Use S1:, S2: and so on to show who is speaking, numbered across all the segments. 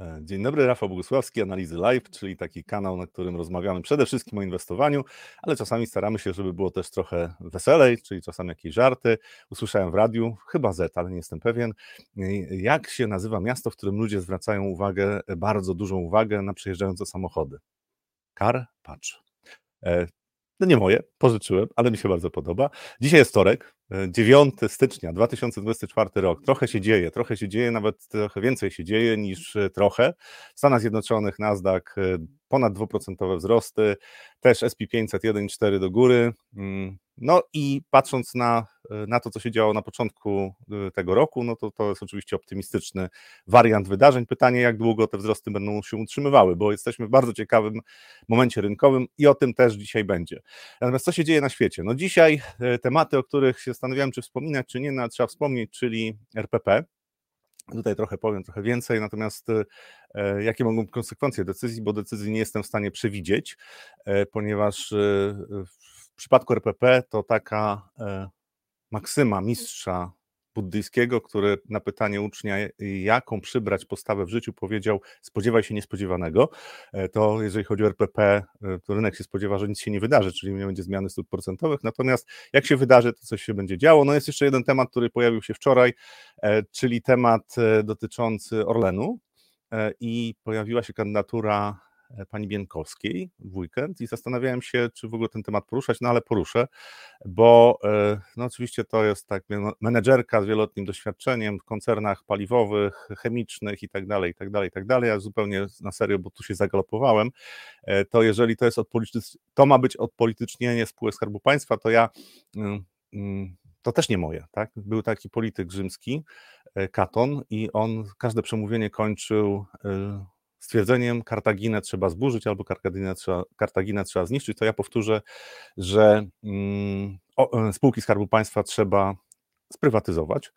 S1: E, dzień dobry, Rafał Bogusławski, Analizy Live, czyli taki kanał, na którym rozmawiamy przede wszystkim o inwestowaniu, ale czasami staramy się, żeby było też trochę weselej, czyli czasami jakieś żarty. Usłyszałem w radiu, chyba Z, ale nie jestem pewien, jak się nazywa miasto, w którym ludzie zwracają uwagę, bardzo dużą uwagę na przejeżdżające samochody. Karpacz. E, no nie moje, pożyczyłem, ale mi się bardzo podoba. Dzisiaj jest wtorek, 9 stycznia 2024 rok. Trochę się dzieje, trochę się dzieje, nawet trochę więcej się dzieje niż e, trochę. W Stanach Zjednoczonych Nasdaq e, ponad dwuprocentowe wzrosty, też SP500 1,4 do góry. No i patrząc na, e, na to, co się działo na początku tego roku, no to to jest oczywiście optymistyczny wariant wydarzeń. Pytanie, jak długo te wzrosty będą się utrzymywały, bo jesteśmy w bardzo ciekawym momencie rynkowym i o tym też dzisiaj będzie. Natomiast co się dzieje na świecie? No dzisiaj tematy, o których się zastanawiałem, czy wspominać, czy nie, no, trzeba wspomnieć, czyli RPP. Tutaj trochę powiem, trochę więcej, natomiast e, jakie mogą być konsekwencje decyzji, bo decyzji nie jestem w stanie przewidzieć, e, ponieważ e, w przypadku RPP to taka e, maksyma mistrza buddyjskiego, który na pytanie ucznia, jaką przybrać postawę w życiu, powiedział: Spodziewaj się niespodziewanego. E, to jeżeli chodzi o RPP, e, to rynek się spodziewa, że nic się nie wydarzy, czyli nie będzie zmiany stóp procentowych. Natomiast jak się wydarzy, to coś się będzie działo. No jest jeszcze jeden temat, który pojawił się wczoraj, czyli temat dotyczący Orlenu. I pojawiła się kandydatura pani Bienkowskiej w weekend i zastanawiałem się, czy w ogóle ten temat poruszać, no ale poruszę, bo e, no oczywiście to jest tak menedżerka z wieloletnim doświadczeniem w koncernach paliwowych, chemicznych i tak dalej, i tak dalej, i tak dalej, ja zupełnie na serio, bo tu się zagalopowałem, e, to jeżeli to jest to ma być odpolitycznienie spółek Skarbu Państwa, to ja mm, mm, to też nie moje, tak? Był taki polityk rzymski, Katon i on każde przemówienie kończył stwierdzeniem Kartaginę trzeba zburzyć albo Kartaginę trzeba, Kartaginę trzeba zniszczyć, to ja powtórzę, że mm, e, spółki Skarbu Państwa trzeba sprywatyzować.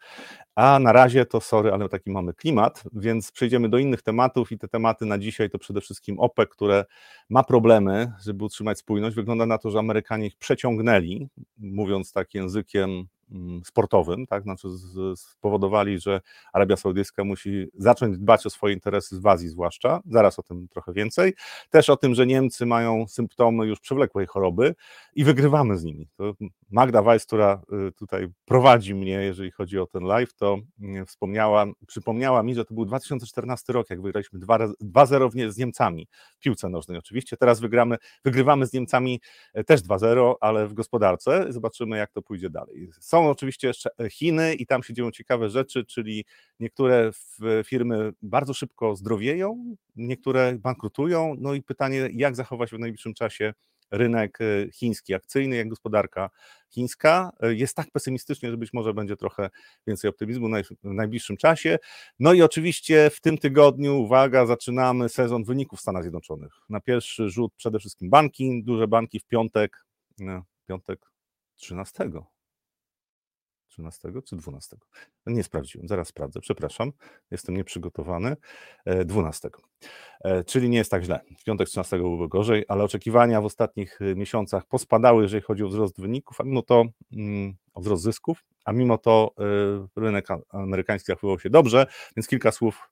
S1: A na razie to sorry, ale taki mamy klimat, więc przejdziemy do innych tematów i te tematy na dzisiaj to przede wszystkim OPEC, które ma problemy, żeby utrzymać spójność. Wygląda na to, że Amerykanie ich przeciągnęli, mówiąc tak językiem sportowym, tak? Znaczy spowodowali, że Arabia Saudyjska musi zacząć dbać o swoje interesy w Azji zwłaszcza, zaraz o tym trochę więcej, też o tym, że Niemcy mają symptomy już przewlekłej choroby i wygrywamy z nimi. To Magda Weiss, która y, tutaj prowadzi mnie, jeżeli chodzi o ten live, to mm, wspomniała, przypomniała mi, że to był 2014 rok, jak wygraliśmy 2-0 z Niemcami w piłce nożnej oczywiście, teraz wygramy, wygrywamy z Niemcami e, też 2-0, ale w gospodarce, zobaczymy jak to pójdzie dalej. Są są oczywiście jeszcze e, Chiny i tam się dzieją ciekawe rzeczy, czyli niektóre firmy bardzo szybko zdrowieją, niektóre bankrutują. No i pytanie, jak zachowa się w najbliższym czasie rynek e, chiński, akcyjny, jak gospodarka chińska. E, jest tak pesymistycznie, że być może będzie trochę więcej optymizmu w najbliższym czasie. No i oczywiście w tym tygodniu, uwaga, zaczynamy sezon wyników w Stanach Zjednoczonych. Na pierwszy rzut przede wszystkim banki, duże banki w piątek, no, piątek 13 13 czy 12? No nie sprawdziłem, zaraz sprawdzę, przepraszam, jestem nieprzygotowany. 12. E, e, czyli nie jest tak źle. W piątek 13 byłoby gorzej, ale oczekiwania w ostatnich e, miesiącach pospadały, jeżeli chodzi o wzrost wyników, a mimo to mm, o wzrost zysków, a mimo to rynek amerykański zachowywał się dobrze, więc kilka słów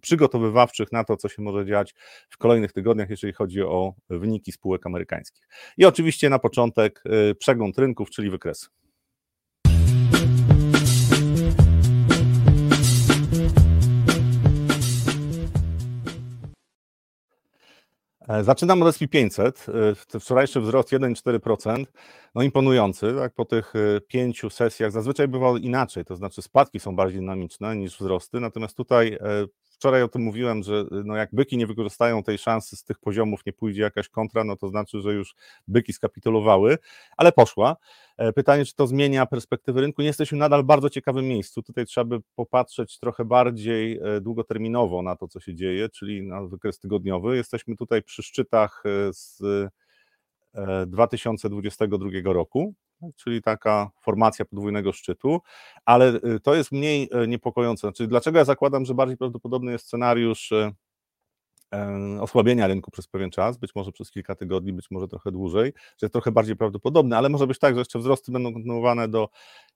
S1: przygotowywawczych na to, co się może dziać w kolejnych tygodniach, jeżeli chodzi o wyniki spółek amerykańskich. I oczywiście na początek przegląd rynków, czyli wykresy. Zaczynam od SP500. E, wczorajszy wzrost 1,4%, no imponujący, tak po tych e, pięciu sesjach. Zazwyczaj bywało inaczej, to znaczy spadki są bardziej dynamiczne niż wzrosty, natomiast tutaj wczoraj o tym mówiłem, że no jak byki nie wykorzystają tej szansy z tych poziomów, nie pójdzie jakaś kontra, no to znaczy, że już byki skapitulowały, ale poszła. E, pytanie, czy to zmienia perspektywy rynku? Nie jesteśmy nadal w bardzo ciekawym miejscu. Tutaj trzeba by popatrzeć trochę bardziej e, długoterminowo na to, co się dzieje, czyli na wykres tygodniowy. Jesteśmy tutaj przy szczytach e, z 2022 roku czyli taka formacja podwójnego szczytu, ale y, to jest mniej y, niepokojące. Znaczy, dlaczego ja zakładam, że bardziej prawdopodobny jest scenariusz y, osłabienia rynku przez pewien czas, być może przez kilka tygodni, być może trochę dłużej, że jest trochę bardziej prawdopodobne, ale może być tak, że jeszcze wzrosty będą kontynuowane do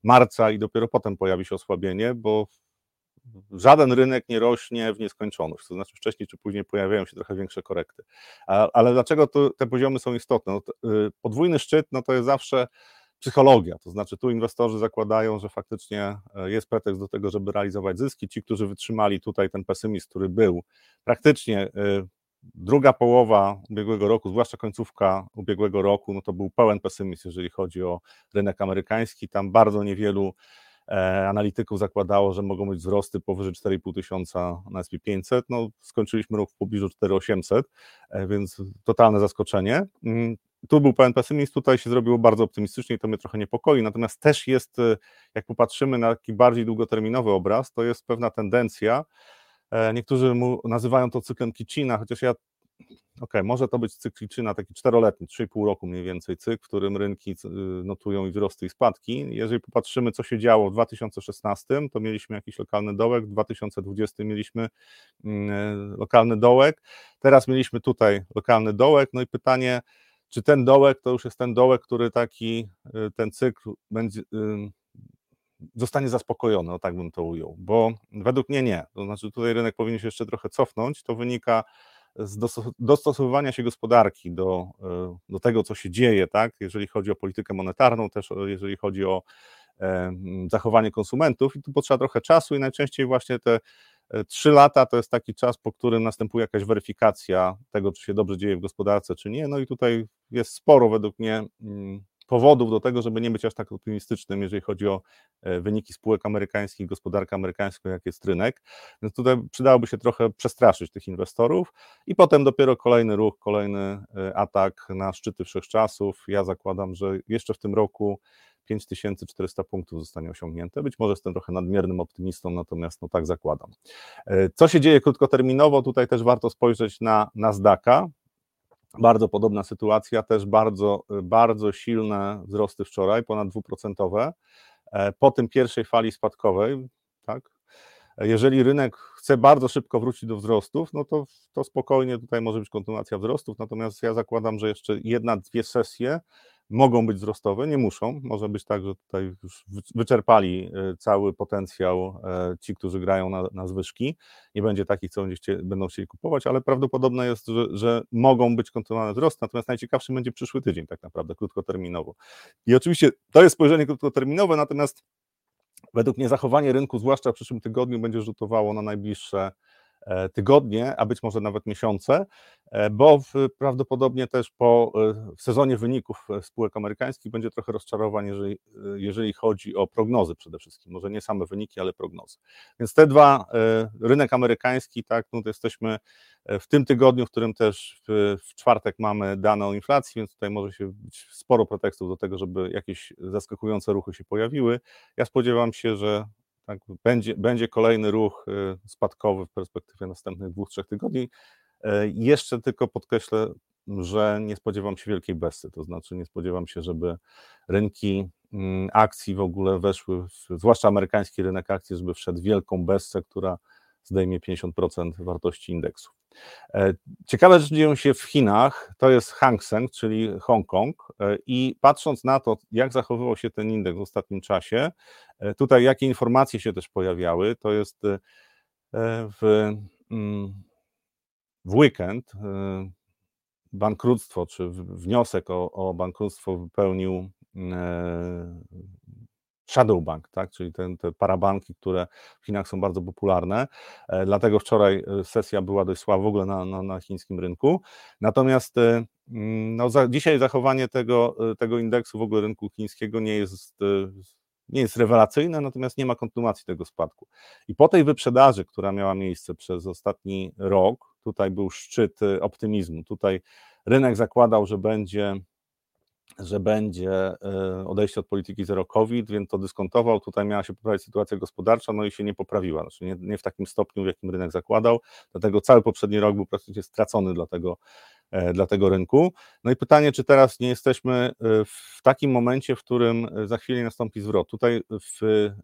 S1: marca i dopiero potem pojawi się osłabienie, bo żaden rynek nie rośnie w nieskończoność, to znaczy wcześniej czy później pojawiają się trochę większe korekty. Ale dlaczego to, te poziomy są istotne? No, y, podwójny szczyt no to jest zawsze psychologia, to znaczy tu inwestorzy zakładają, że faktycznie e, jest pretekst do tego, żeby realizować zyski. Ci, którzy wytrzymali tutaj ten pesymizm, który był praktycznie e, druga połowa ubiegłego roku, zwłaszcza końcówka ubiegłego roku, no to był pełen pesymizm, jeżeli chodzi o rynek amerykański. Tam bardzo niewielu e, analityków zakładało, że mogą być wzrosty powyżej 4,5 tysiąca na SP500. No, skończyliśmy rok w pobliżu 4800, więc totalne zaskoczenie. Tu był pełen pesymizm, tutaj się zrobiło bardzo optymistycznie i to mnie trochę niepokoi. Natomiast też jest, e, jak popatrzymy na taki bardziej długoterminowy obraz, to jest pewna tendencja. E, niektórzy mu nazywają to cyklem Kicina, chociaż ja OK, może to być cykl Kicina, taki czteroletni, 3,5 roku mniej więcej cykl, w którym rynki y, notują i wzrosty i spadki. Jeżeli popatrzymy, co się działo w 2016, to mieliśmy jakiś lokalny dołek, w 2020 mieliśmy mm, e, lokalny dołek, teraz mieliśmy tutaj lokalny dołek, no i pytanie, czy ten dołek to już jest ten dołek, który taki, y, ten cykl będzie, zostanie zaspokojony, o tak bym to ujął, bo według mnie nie. To znaczy tutaj rynek powinien się jeszcze trochę cofnąć, to wynika z dostosowywania się gospodarki do, y, do tego, co się dzieje, tak, jeżeli chodzi o politykę monetarną, też jeżeli chodzi o zachowanie konsumentów i tu potrzeba trochę czasu i najczęściej właśnie te E, trzy lata to jest taki czas, po którym następuje jakaś weryfikacja tego, czy się dobrze dzieje w gospodarce, czy nie. No i tutaj jest sporo według mnie mm, powodów do tego, żeby nie być aż tak optymistycznym, jeżeli chodzi o e, wyniki spółek amerykańskich, gospodarkę amerykańską, jak jest rynek. Więc tutaj przydałoby się trochę przestraszyć tych inwestorów i potem dopiero kolejny ruch, kolejny e, atak na szczyty wszechczasów. Ja zakładam, że jeszcze w tym roku 5400 punktów zostanie osiągnięte. Być może jestem trochę nadmiernym optymistą, natomiast no tak zakładam. E, co się dzieje krótkoterminowo? Tutaj też warto spojrzeć na Nasdaqa. Bardzo podobna sytuacja, też bardzo, bardzo silne wzrosty wczoraj, ponad dwuprocentowe. E, po tym pierwszej fali spadkowej, tak, jeżeli rynek chce bardzo szybko wrócić do wzrostów, no to, to spokojnie tutaj może być kontynuacja wzrostów, natomiast ja zakładam, że jeszcze jedna, dwie sesje mogą być wzrostowe, nie muszą. Może być tak, że tutaj już wyczerpali e, cały potencjał e, ci, którzy grają na, na zwyżki. Nie będzie takich, co będą chcieli kupować, ale prawdopodobne jest, że, że mogą być kontynuowane wzrosty. Natomiast najciekawszy będzie przyszły tydzień, tak naprawdę, krótkoterminowo. I oczywiście to jest spojrzenie krótkoterminowe, natomiast według mnie zachowanie rynku, zwłaszcza w przyszłym tygodniu, będzie rzutowało na najbliższe tygodnie, a być może nawet miesiące, e, bo prawdopodobnie też po e, w sezonie wyników spółek amerykańskich będzie trochę rozczarowań, jeżeli, jeżeli chodzi o prognozy przede wszystkim, może nie same wyniki, ale prognozy. Więc te dwa, rynek amerykański, tak, no to jesteśmy w tym tygodniu, w którym też w, w czwartek mamy dane o inflacji, więc tutaj może się być sporo pretekstów do tego, żeby jakieś zaskakujące ruchy się pojawiły. Ja spodziewam się, że tak, będzie, będzie kolejny ruch y, spadkowy w perspektywie następnych dwóch, trzech tygodni. E, jeszcze tylko podkreślę, że nie spodziewam się wielkiej besty, to znaczy nie spodziewam się, żeby rynki mm, akcji w ogóle weszły, zwłaszcza amerykański rynek akcji, żeby wszedł wielką bestę, która zdejmie 50% wartości indeksu. E, ciekawe rzeczy dzieją się w Chinach, to jest Hang Seng, czyli Hongkong. E, i patrząc na to, jak zachowywał się ten indeks w ostatnim czasie, e, tutaj jakie informacje się też pojawiały, to jest w, mm, w weekend bankructwo, czy wniosek o, o bankructwo wypełnił shadow bank, tak? czyli te, te parabanki, które w Chinach są bardzo popularne. E, dlatego wczoraj e, sesja była dość słaba w ogóle na, na, na chińskim rynku. Natomiast e, mm, no, za, dzisiaj zachowanie tego, tego indeksu w ogóle rynku chińskiego nie jest, nie jest rewelacyjne, natomiast nie ma kontynuacji tego spadku. I po tej wyprzedaży, która miała miejsce przez ostatni rok, tutaj był szczyt optymizmu. Tutaj rynek zakładał, że będzie że będzie e, odejście od polityki zero COVID, więc to dyskontował. Tutaj miała się poprawić sytuacja gospodarcza, no i się nie poprawiła. Znaczy nie, nie w takim stopniu, w jakim rynek zakładał. Dlatego cały poprzedni rok był praktycznie stracony dla tego, e, dla tego rynku. No i pytanie, czy teraz nie jesteśmy e, w takim momencie, w którym za chwilę nastąpi zwrot. Tutaj w,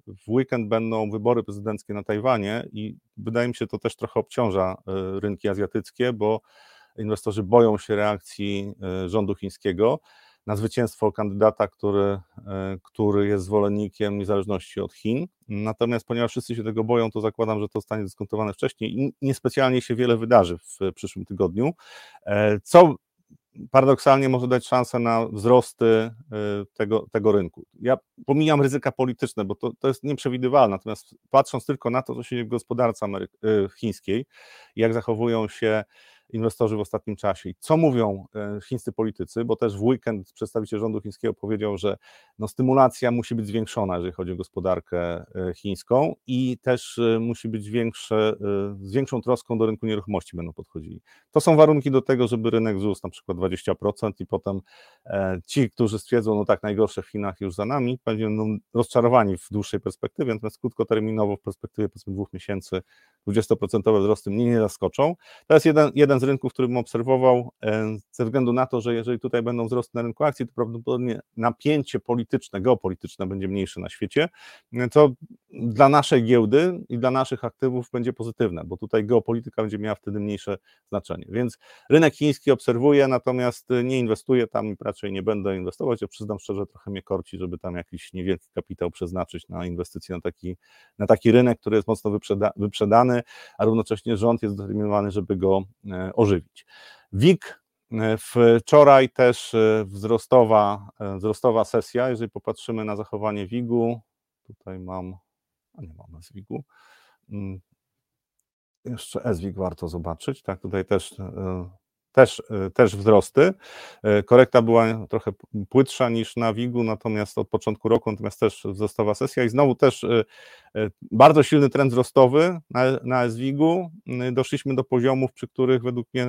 S1: w weekend będą wybory prezydenckie na Tajwanie i wydaje mi się, to też trochę obciąża rynki azjatyckie, bo inwestorzy boją się reakcji rządu chińskiego. Na zwycięstwo kandydata, który, który jest zwolennikiem niezależności od Chin. Natomiast ponieważ wszyscy się tego boją, to zakładam, że to zostanie dyskontowane wcześniej i niespecjalnie się wiele wydarzy w przyszłym tygodniu. Co paradoksalnie może dać szansę na wzrosty y, tego, tego rynku. Ja pomijam ryzyka polityczne, bo to, to jest nieprzewidywalne, natomiast patrząc tylko na to, co się dzieje w gospodarce y, chińskiej, jak zachowują się inwestorzy w ostatnim czasie. I co mówią e, chińscy politycy, bo też w weekend przedstawiciel rządu chińskiego powiedział, że no, stymulacja musi być zwiększona, jeżeli chodzi o gospodarkę e, chińską i też e, musi być większe, z większą troską do rynku nieruchomości będą podchodzili. To są warunki do tego, żeby rynek wzrósł na przykład 20% i potem ci, którzy stwierdzą, no tak, najgorsze w Chinach już za nami, będą rozczarowani w dłuższej perspektywie, natomiast krótkoterminowo w perspektywie powiedzmy dwóch miesięcy 20% wzrosty mnie nie zaskoczą. To jest jeden, jeden z rynków, który bym obserwował, e, ze względu na to, że jeżeli tutaj będą wzrosty na rynku akcji, to prawdopodobnie napięcie polityczne, geopolityczne będzie mniejsze na świecie, co dla naszej giełdy i dla naszych aktywów będzie pozytywne, bo tutaj geopolityka będzie miała wtedy mniejsze znaczenie. Więc rynek chiński obserwuję, natomiast nie inwestuję tam i raczej nie będę inwestować. Ja przyznam szczerze, trochę mnie korci, żeby tam jakiś niewielki kapitał przeznaczyć na inwestycje na taki, na taki rynek, który jest mocno wyprzeda, wyprzedany, a równocześnie rząd jest zdeterminowany, żeby go e, ożywić. WIG e, wczoraj też e, wzrostowa, e, wzrostowa sesja, jeżeli popatrzymy na zachowanie WIG-u, tutaj mam, a nie mam SWIG-u, mm, jeszcze SWIG warto zobaczyć, tak, tutaj też też, też wzrosty. Korekta była trochę płytsza niż na WIG-u, natomiast od początku roku, natomiast też wzrostowa sesja i znowu też bardzo silny trend wzrostowy na, na SWIG-u. Doszliśmy do poziomów, przy których według mnie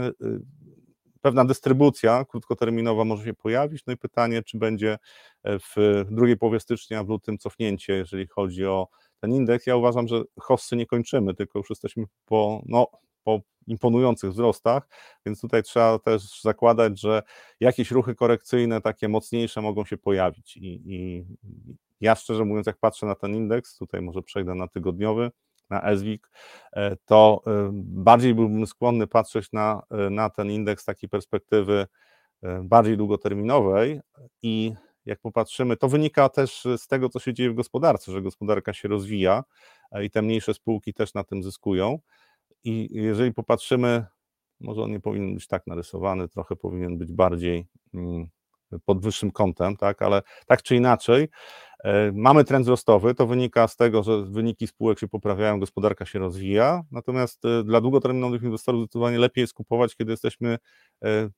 S1: pewna dystrybucja krótkoterminowa może się pojawić. No i pytanie, czy będzie w drugiej połowie stycznia, w lutym cofnięcie, jeżeli chodzi o ten indeks. Ja uważam, że hossy nie kończymy, tylko już jesteśmy po, no, po imponujących wzrostach, więc tutaj trzeba też zakładać, że jakieś ruchy korekcyjne, takie mocniejsze mogą się pojawić. I, i ja szczerze mówiąc, jak patrzę na ten indeks, tutaj może przejdę na tygodniowy, na SWIG, e, to e, bardziej byłbym skłonny patrzeć na, e, na ten indeks takiej perspektywy bardziej długoterminowej i jak popatrzymy, to wynika też z tego, co się dzieje w gospodarce, że gospodarka się rozwija i te mniejsze spółki też na tym zyskują. I jeżeli popatrzymy, może on nie powinien być tak narysowany, trochę powinien być bardziej mm, pod wyższym kątem, tak, ale tak czy inaczej, e, mamy trend wzrostowy, to wynika z tego, że wyniki spółek się poprawiają, gospodarka się rozwija, natomiast e, dla długoterminowych inwestorów zdecydowanie lepiej jest kupować, kiedy jesteśmy e,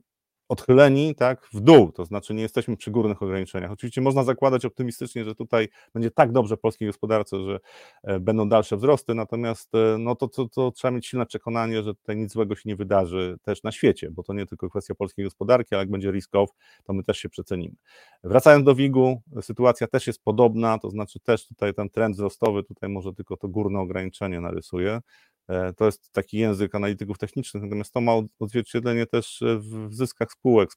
S1: odchyleni tak, w dół, to znaczy nie jesteśmy przy górnych ograniczeniach. Oczywiście można zakładać optymistycznie, że tutaj będzie tak dobrze polskiej gospodarce, że e, będą dalsze wzrosty, natomiast e, no to, to, to trzeba mieć silne przekonanie, że tutaj nic złego się nie wydarzy też na świecie, bo to nie tylko kwestia polskiej gospodarki, ale jak będzie risk off, to my też się przecenimy. Wracając do WIG-u, sytuacja też jest podobna, to znaczy też tutaj ten trend wzrostowy, tutaj może tylko to górne ograniczenie narysuje, to jest taki język analityków technicznych, natomiast to ma odzwierciedlenie też w zyskach spółek,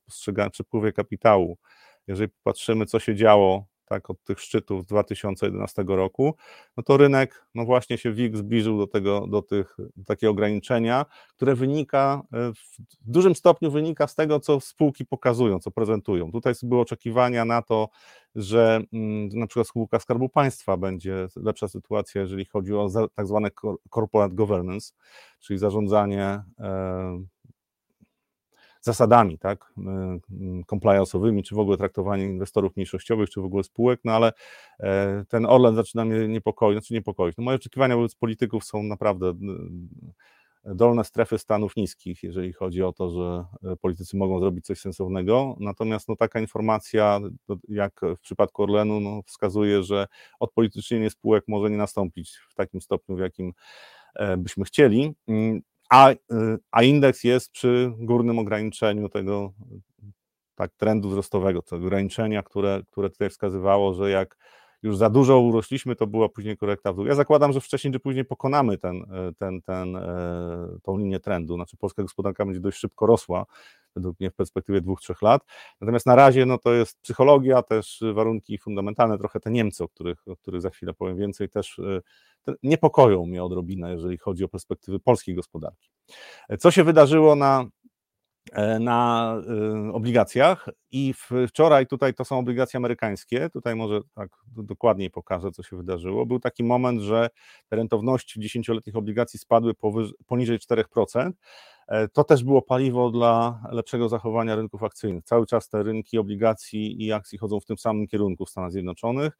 S1: przy wpływie kapitału. Jeżeli popatrzymy, co się działo tak, od tych szczytów z 2011 roku, no to rynek, no właśnie się WIG zbliżył do tego, do tych, do takiego ograniczenia, które wynika, e, w dużym stopniu wynika z tego, co spółki pokazują, co prezentują. Tutaj były oczekiwania na to, że mm, na przykład spółka Skarbu Państwa będzie lepsza sytuacja, jeżeli chodzi o tak zwane corporate governance, czyli zarządzanie e, zasadami, tak, compliance'owymi, czy w ogóle traktowanie inwestorów mniejszościowych, czy w ogóle spółek, no ale e, ten Orlen zaczyna mnie niepokoić, znaczy niepokoić. No moje oczekiwania wobec polityków są naprawdę dolne strefy stanów niskich, jeżeli chodzi o to, że e, politycy mogą zrobić coś sensownego. Natomiast no, taka informacja, jak w przypadku Orlenu, no, wskazuje, że odpolitycznienie spółek może nie nastąpić w takim stopniu, w jakim e, byśmy chcieli. A, y, a indeks jest przy górnym ograniczeniu tego tak, trendu wzrostowego, tego ograniczenia, które, które tutaj wskazywało, że jak już za dużo urośliśmy, to była później korekta w dół. Ja zakładam, że wcześniej czy później pokonamy ten, e, ten, ten, e, tą linię trendu, znaczy polska gospodarka będzie dość szybko rosła, według mnie w perspektywie dwóch, trzech lat. Natomiast na razie no, to jest psychologia, też warunki fundamentalne, trochę te Niemcy, o których, o których za chwilę powiem więcej, też e, niepokoją mnie odrobinę, jeżeli chodzi o perspektywy polskiej gospodarki. Co się wydarzyło na na y, obligacjach i wczoraj tutaj to są obligacje amerykańskie, tutaj może tak dokładniej pokażę, co się wydarzyło. Był taki moment, że rentowności 10-letnich obligacji spadły poniżej 4%. E, to też było paliwo dla lepszego zachowania rynków akcyjnych. Cały czas te rynki obligacji i akcji chodzą w tym samym kierunku w Stanach Zjednoczonych.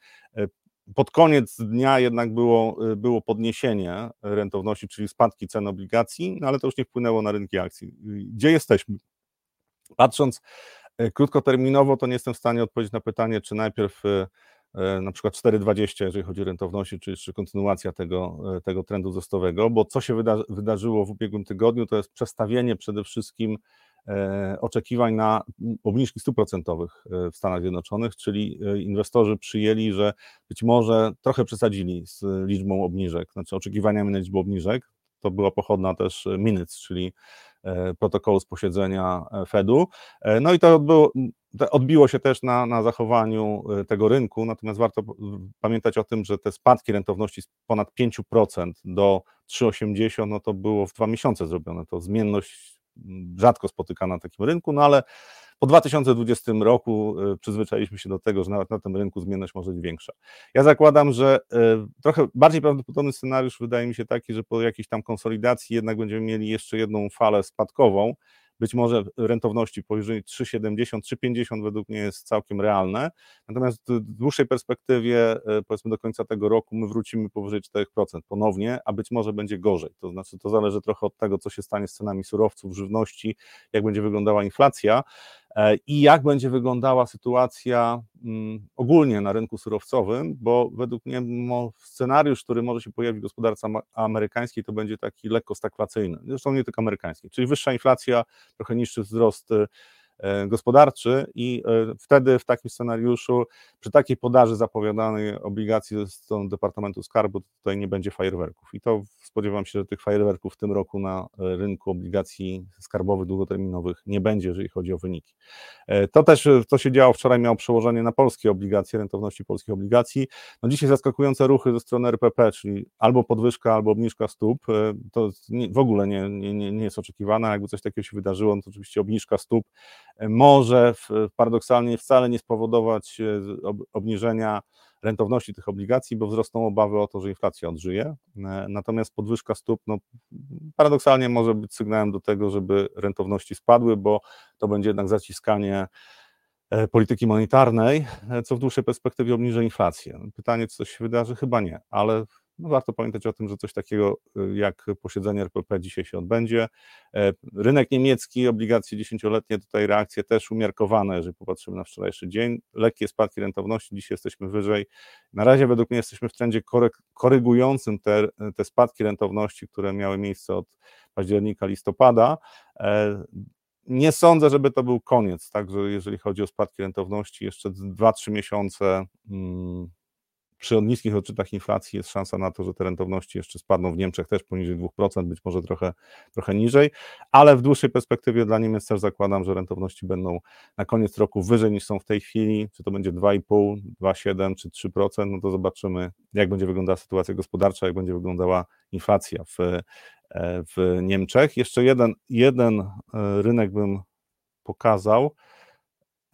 S1: Pod koniec dnia jednak było, było podniesienie rentowności, czyli spadki cen obligacji, no ale to już nie wpłynęło na rynki akcji. Gdzie jesteśmy? Patrząc e, krótkoterminowo, to nie jestem w stanie odpowiedzieć na pytanie, czy najpierw na przykład 4,20, jeżeli chodzi o rentowności, czy, czy kontynuacja tego, tego trendu wzrostowego, bo co się wyda, wydarzyło w ubiegłym tygodniu, to jest przestawienie przede wszystkim oczekiwań na obniżki stóp procentowych w Stanach Zjednoczonych, czyli inwestorzy przyjęli, że być może trochę przesadzili z liczbą obniżek, znaczy oczekiwaniami na liczbę obniżek. To była pochodna też minutes, czyli protokołu z posiedzenia Fedu. No i to odbyło, odbiło się też na, na zachowaniu tego rynku, natomiast warto pamiętać o tym, że te spadki rentowności z ponad 5% do 3,80 no to było w dwa miesiące zrobione. To zmienność rzadko spotykana na takim rynku, no ale po 2020 roku y, przyzwyczailiśmy się do tego, że nawet na tym rynku zmienność może być większa. Ja zakładam, że y, trochę bardziej prawdopodobny scenariusz wydaje mi się taki, że po jakiejś tam konsolidacji jednak będziemy mieli jeszcze jedną falę spadkową, być może rentowności powyżej 3,70, 3,50 według mnie jest całkiem realne, natomiast w dłuższej perspektywie, e, powiedzmy do końca tego roku, my wrócimy powyżej 4% ponownie, a być może będzie gorzej. To znaczy, to zależy trochę od tego, co się stanie z cenami surowców, żywności, jak będzie wyglądała inflacja, i jak będzie wyglądała sytuacja mm, ogólnie na rynku surowcowym, bo według mnie scenariusz, który może się pojawić w gospodarce amerykańskiej, to będzie taki lekko stagflacyjny, zresztą nie tylko amerykańskiej, czyli wyższa inflacja, trochę niższy wzrost E, gospodarczy i e, wtedy w takim scenariuszu, przy takiej podaży zapowiadanej obligacji ze strony Departamentu Skarbu, tutaj nie będzie fajerwerków. I to spodziewam się, że tych fajerwerków w tym roku na e, rynku obligacji skarbowych długoterminowych nie będzie, jeżeli chodzi o wyniki. To też, co się działo wczoraj, miało przełożenie na polskie obligacje, rentowności polskich obligacji. No dzisiaj zaskakujące ruchy ze strony RPP, czyli albo podwyżka, albo obniżka stóp. To w ogóle nie, nie, nie jest oczekiwane. Jakby coś takiego się wydarzyło, no to oczywiście obniżka stóp może paradoksalnie wcale nie spowodować e, obniżenia rentowności tych obligacji, bo wzrosną obawy o to, że inflacja odżyje. E, natomiast podwyżka stóp no, paradoksalnie może być sygnałem do tego, żeby rentowności spadły, bo to będzie jednak zaciskanie e, polityki monetarnej, co w dłuższej perspektywie obniży inflację. Pytanie, czy coś się wydarzy? Chyba nie, ale no warto pamiętać o tym, że coś takiego y, jak posiedzenie RPP dzisiaj się odbędzie. E, rynek niemiecki, obligacje dziesięcioletnie, tutaj reakcje też umiarkowane, jeżeli popatrzymy na wczorajszy dzień. Lekkie spadki rentowności, dzisiaj jesteśmy wyżej. Na razie według mnie jesteśmy w trendzie korygującym te, te spadki rentowności, które miały miejsce od października, listopada. E, nie sądzę, żeby to był koniec, także jeżeli chodzi o spadki rentowności, jeszcze 2-3 miesiące hmm, przy niskich odczytach inflacji jest szansa na to, że te rentowności jeszcze spadną w Niemczech też poniżej 2%, być może trochę, trochę niżej, ale w dłuższej perspektywie dla Niemiec też zakładam, że rentowności będą na koniec roku wyżej niż są w tej chwili, czy to będzie 2,5, 2,7 czy 3%, no to zobaczymy, jak będzie wyglądała sytuacja gospodarcza, jak będzie wyglądała inflacja w, e, w Niemczech. Jeszcze jeden, jeden e, rynek bym pokazał.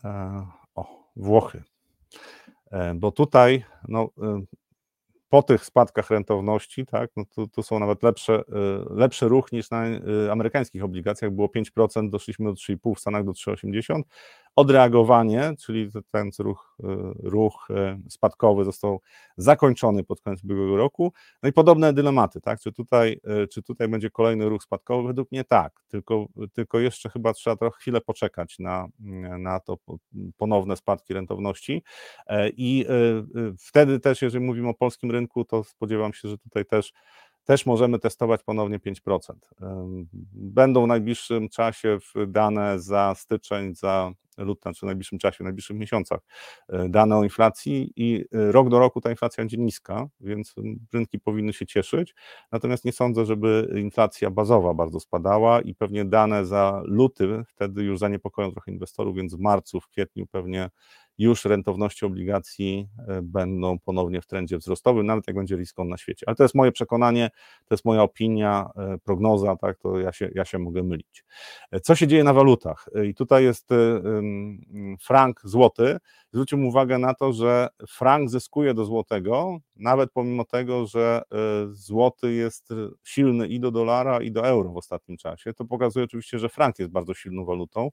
S1: E, o, Włochy. E, bo tutaj no, e, po tych spadkach rentowności, tak, no tu są nawet lepsze, e, lepszy ruch niż na amerykańskich obligacjach, było 5%, doszliśmy do 3,5%, w Stanach do 3,80%, odreagowanie, czyli ten ruch, e, ruch e, spadkowy został zakończony pod koniec ubiegłego roku. No i podobne dylematy, tak? Czy tutaj, e, czy tutaj będzie kolejny ruch spadkowy? Według mnie tak, tylko, tylko jeszcze chyba trzeba trochę chwilę poczekać na, na to ponowne spadki rentowności. I wtedy też, jeżeli mówimy o polskim rynku, to spodziewam się, że tutaj też też możemy testować ponownie 5%. Będą w najbliższym czasie dane za styczeń, za lutym, czy w najbliższym czasie, w najbliższych miesiącach dane o inflacji i rok do roku ta inflacja będzie niska, więc rynki powinny się cieszyć. Natomiast nie sądzę, żeby inflacja bazowa bardzo spadała i pewnie dane za luty wtedy już zaniepokoją trochę inwestorów, więc w marcu, w kwietniu pewnie już rentowności obligacji e, będą ponownie w trendzie wzrostowym, nawet jak będzie risk na świecie. Ale to jest moje przekonanie, to jest moja opinia, e, prognoza, tak, to ja się, ja się mogę mylić. E, co się dzieje na walutach? I tutaj jest frank złoty. Zwróćmy uwagę na to, że frank zyskuje do złotego, nawet pomimo tego, że złoty jest silny i do dolara, i do euro w ostatnim czasie. To pokazuje oczywiście, że frank jest bardzo silną walutą.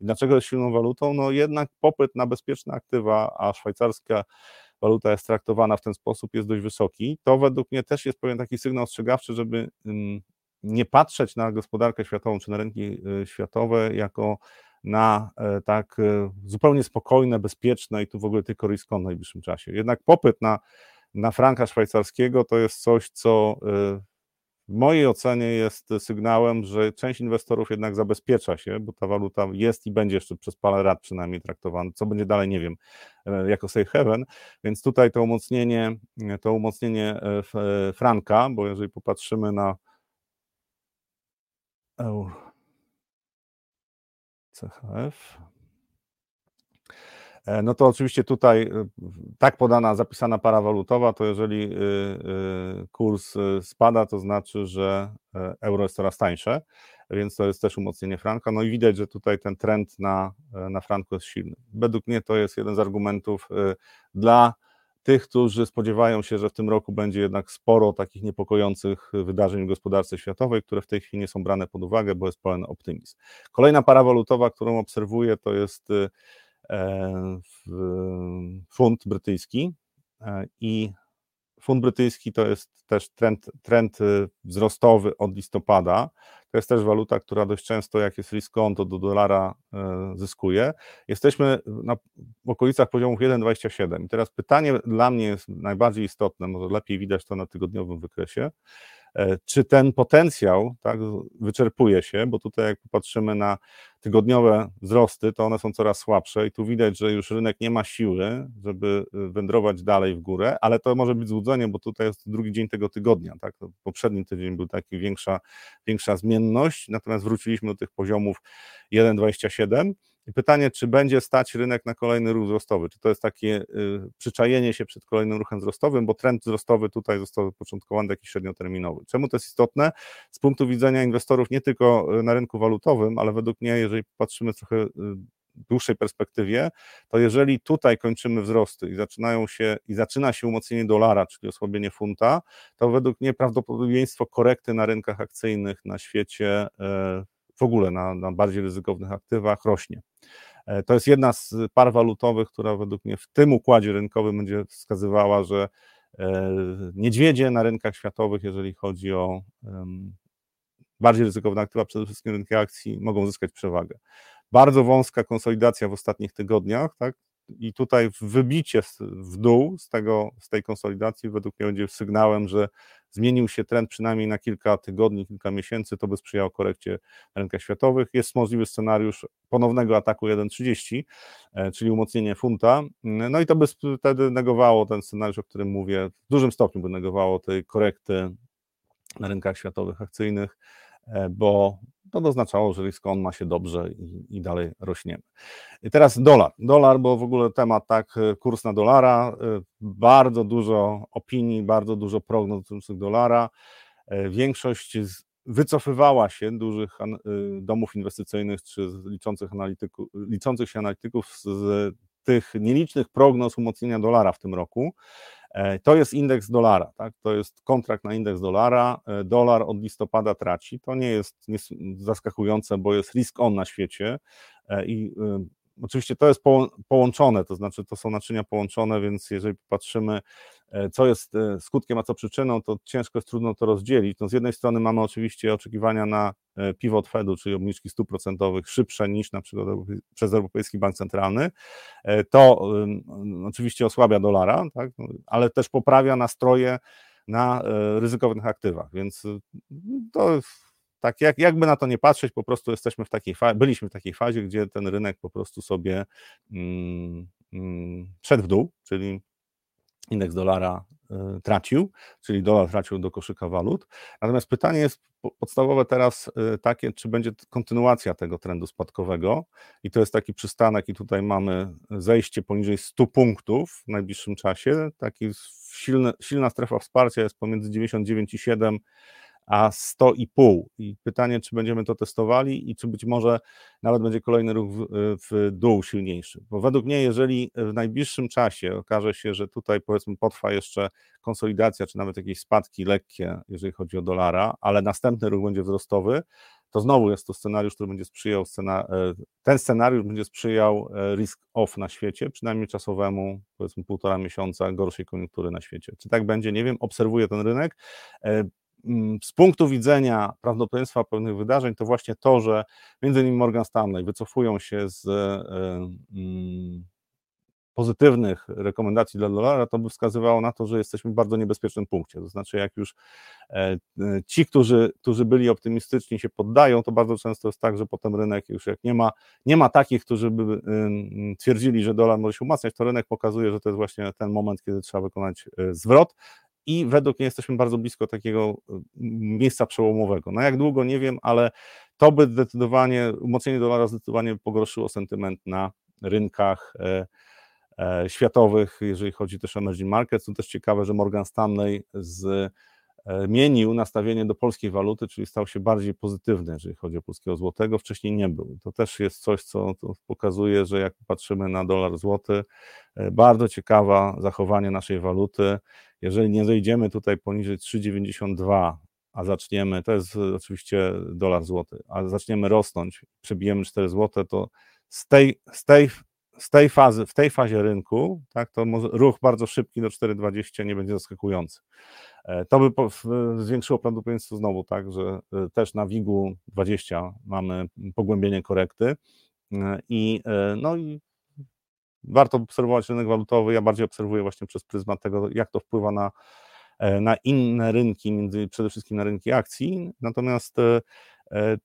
S1: Dlaczego jest silną walutą? No jednak popyt na bezpieczne aktywa, a szwajcarska waluta jest traktowana w ten sposób, jest dość wysoki, to według mnie też jest pewien taki sygnał ostrzegawczy, żeby nie patrzeć na gospodarkę światową czy na rynki y, światowe jako na e, tak e, zupełnie spokojne, bezpieczne i tu w ogóle tylko ryzyko w najbliższym czasie. Jednak popyt na, na franka szwajcarskiego to jest coś, co e, w mojej ocenie jest sygnałem, że część inwestorów jednak zabezpiecza się, bo ta waluta jest i będzie jeszcze przez parę lat przynajmniej traktowana. Co będzie dalej, nie wiem, jako safe haven, więc tutaj to umocnienie, to umocnienie franka, bo jeżeli popatrzymy na CHF, E, no to oczywiście tutaj e, tak podana, zapisana para walutowa, to jeżeli y, y, kurs y, spada, to znaczy, że e, euro jest coraz tańsze, więc to jest też umocnienie franka. No i widać, że tutaj ten trend na, na franku jest silny. Według mnie to jest jeden z argumentów dla tych, którzy spodziewają się, że w tym roku będzie jednak sporo takich niepokojących wydarzeń w gospodarce światowej, które w tej chwili nie są brane pod uwagę, bo jest pełen optymizm. Kolejna para walutowa, którą obserwuję, to jest E, funt brytyjski e, i funt brytyjski to jest też trend, trend y, wzrostowy od listopada. To jest też waluta, która dość często, jak jest risk on, to do dolara e, zyskuje. Jesteśmy na, okolicach poziomów 1,27. I teraz pytanie dla mnie jest najbardziej istotne, może lepiej widać to na tygodniowym wykresie. E, czy ten potencjał tak, wyczerpuje się, bo tutaj jak popatrzymy na tygodniowe wzrosty, to one są coraz słabsze i tu widać, że już rynek nie ma siły, żeby e, wędrować dalej w górę, ale to może być złudzenie, bo tutaj jest drugi dzień tego tygodnia, tak? Poprzedni tydzień był taki większa, większa zmienność, natomiast wróciliśmy do tych poziomów 1,27 i pytanie, czy będzie stać rynek na kolejny ruch wzrostowy? Czy to jest takie y, przyczajenie się przed kolejnym ruchem wzrostowym, bo trend wzrostowy tutaj został zapoczątkowany jakiś średnioterminowy. Czemu to jest istotne? Z punktu widzenia inwestorów nie tylko y, na rynku walutowym, ale według mnie, jeżeli patrzymy trochę y, dłuższej perspektywie, to jeżeli tutaj kończymy wzrosty i zaczynają się i zaczyna się umocnienie dolara, czyli osłabienie funta, to według mnie prawdopodobieństwo korekty na rynkach akcyjnych na świecie w ogóle na, na bardziej ryzykownych aktywach rośnie. E, to jest jedna z par walutowych, która według mnie w tym układzie rynkowym będzie wskazywała, że e, niedźwiedzie na rynkach światowych, jeżeli chodzi o bardziej ryzykowne aktywa, przede wszystkim rynki akcji, mogą zyskać przewagę. Bardzo wąska konsolidacja w ostatnich tygodniach, tak? I tutaj wybicie w dół z, tego, z tej konsolidacji według mnie będzie sygnałem, że zmienił się trend przynajmniej na kilka tygodni, kilka miesięcy, to by sprzyjało korekcie rynkach światowych. Jest możliwy scenariusz ponownego ataku 1,30, e, czyli umocnienie funta. No i to by wtedy negowało ten scenariusz, o którym mówię, w dużym stopniu by negowało tej korekty na rynkach światowych akcyjnych, e, bo to oznaczało, że risk on ma się dobrze i, i, dalej rośniemy. I teraz dolar. Dolar, bo w ogóle temat tak, kurs na dolara, bardzo dużo opinii, bardzo dużo prognoz dotyczących dolara. Większość wycofywała się dużych domów inwestycyjnych czy liczących, analityków, liczących się analityków z tych nielicznych prognoz umocnienia dolara w tym roku. E, to jest indeks dolara, tak? to jest kontrakt na indeks dolara. E, dolar od listopada traci. To nie jest zaskakujące, bo jest risk on na świecie e, i Oczywiście to jest połączone, to znaczy to są naczynia połączone, więc jeżeli patrzymy, co jest skutkiem, a co przyczyną, to ciężko jest trudno to rozdzielić. No z jednej strony mamy oczywiście oczekiwania na pivot Fedu, czyli obniżki stóp procentowych szybsze niż na przykład przez Europejski Bank Centralny. To oczywiście osłabia dolara, tak? No, ale też poprawia nastroje na ryzykownych aktywach, więc to tak jak, jakby na to nie patrzeć, po prostu jesteśmy w takiej fazie, byliśmy w takiej fazie, gdzie ten rynek po prostu sobie mm, mm, szedł w dół, czyli indeks dolara y, tracił, czyli dolar tracił do koszyka walut. Natomiast pytanie jest podstawowe teraz y, takie, czy będzie kontynuacja tego trendu spadkowego? I to jest taki przystanek i tutaj mamy zejście poniżej 100 punktów w najbliższym czasie, taki silny, silna strefa wsparcia jest pomiędzy 99,7 a 100,5. I pytanie, czy będziemy to testowali i czy być może nawet będzie kolejny ruch w, w, dół silniejszy. Bo według mnie, jeżeli w najbliższym czasie okaże się, że tutaj powiedzmy potrwa jeszcze konsolidacja, czy nawet jakieś spadki lekkie, jeżeli chodzi o dolara, ale następny ruch będzie wzrostowy, to znowu jest to scenariusz, który będzie sprzyjał, scena, e, ten scenariusz będzie sprzyjał e, risk off na świecie, przynajmniej czasowemu, powiedzmy półtora miesiąca gorszej koniunktury na świecie. Czy tak będzie? Nie wiem, obserwuję ten rynek. Mm, z punktu widzenia prawdopodobieństwa pewnych wydarzeń, to właśnie to, że między innymi Morgan Stanley wycofują się z e, mm, pozytywnych rekomendacji dla dolara, to by wskazywało na to, że jesteśmy w bardzo niebezpiecznym punkcie. To znaczy, jak już e, e, ci, którzy, którzy byli optymistyczni, się poddają, to bardzo często jest tak, że potem rynek już jak nie ma, nie ma takich, którzy by twierdzili, że dolar może się umacniać, to rynek pokazuje, że to jest właśnie ten moment, kiedy trzeba wykonać zwrot i według mnie jesteśmy bardzo blisko takiego y, miejsca przełomowego. Na jak długo nie wiem, ale to by zdecydowanie, umocnienie dolara zdecydowanie pogorszyło sentyment na rynkach e, e, światowych, jeżeli chodzi też o emerging markets. To też ciekawe, że Morgan Stanley zmienił e, nastawienie do polskiej waluty, czyli stał się bardziej pozytywny, jeżeli chodzi o polskiego złotego. Wcześniej nie był. To też jest coś, co pokazuje, że jak patrzymy na dolar złoty, bardzo ciekawa zachowanie naszej waluty jeżeli nie zejdziemy tutaj poniżej 3,92, a zaczniemy, to jest oczywiście dolar złoty, a zaczniemy rosnąć, przebijemy 4 złote, to z tej, z tej, z tej fazy, w tej fazie rynku, tak, to ruch bardzo szybki do 4,20 nie będzie zaskakujący. E, to by zwiększyło prawdopodobieństwo znowu, tak, że e, też na WIG-u 20 mamy pogłębienie korekty e, i no i warto obserwować rynek walutowy. Ja bardziej obserwuję właśnie przez pryzmat tego, jak to wpływa na, e, na inne rynki, między, przede wszystkim na rynki akcji. Natomiast e, e,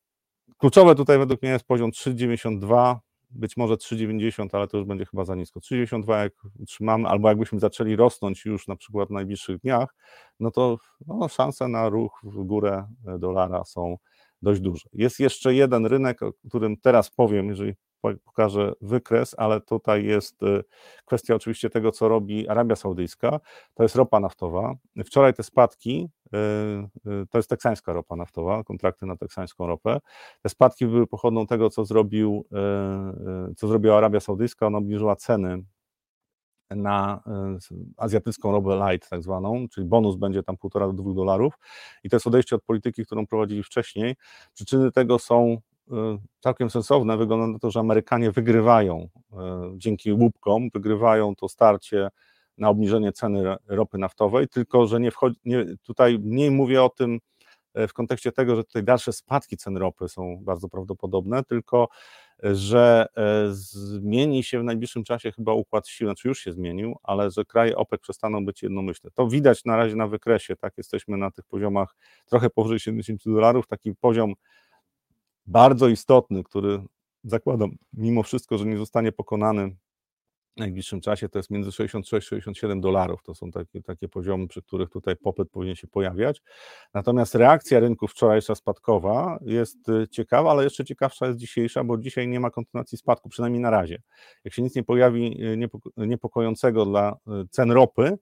S1: kluczowe tutaj według mnie jest poziom 3,92, być może 3,90, ale to już będzie chyba za nisko. 3,92 jak utrzymamy, albo jakbyśmy zaczęli rosnąć już na przykład w najbliższych dniach, no to no, szanse na ruch w górę dolara są dość duże. Jest jeszcze jeden rynek, o którym teraz powiem, jeżeli pokażę wykres, ale tutaj jest y, kwestia oczywiście tego, co robi Arabia Saudyjska. To jest ropa naftowa. Wczoraj te spadki, y, y, to jest teksańska ropa naftowa, kontrakty na teksańską ropę. Te spadki były pochodną tego, co, zrobił, co zrobiła Arabia Saudyjska. Ona obniżyła ceny na azjatycką ropę light, tak zwaną, czyli bonus będzie tam 1,5 do 2 dolarów. I to jest odejście od polityki, którą prowadzili wcześniej. Przyczyny tego są Y, całkiem sensowne. Wygląda na to, że Amerykanie wygrywają y, dzięki łupkom, wygrywają to starcie na obniżenie ceny ropy naftowej, tylko że nie wchodzi, nie, tutaj mniej mówię o tym e, w kontekście tego, że tutaj dalsze spadki cen ropy są bardzo prawdopodobne, tylko e, że e, zmieni się w najbliższym czasie chyba układ sił, znaczy już się zmienił, ale że kraje OPEC przestaną być jednomyślne. To widać na razie na wykresie, tak, jesteśmy na tych poziomach trochę powyżej 70 dolarów, taki poziom bardzo istotny, który zakładam mimo wszystko, że nie zostanie pokonany w najbliższym czasie, to jest między 66-67 dolarów. To są takie, takie poziomy, przy których tutaj popyt powinien się pojawiać. Natomiast reakcja rynku wczorajsza spadkowa jest y, ciekawa, ale jeszcze ciekawsza jest dzisiejsza, bo dzisiaj nie ma kontynuacji spadku, przynajmniej na razie. Jak się nic nie pojawi y, niepokojącego dla y, cen ropy,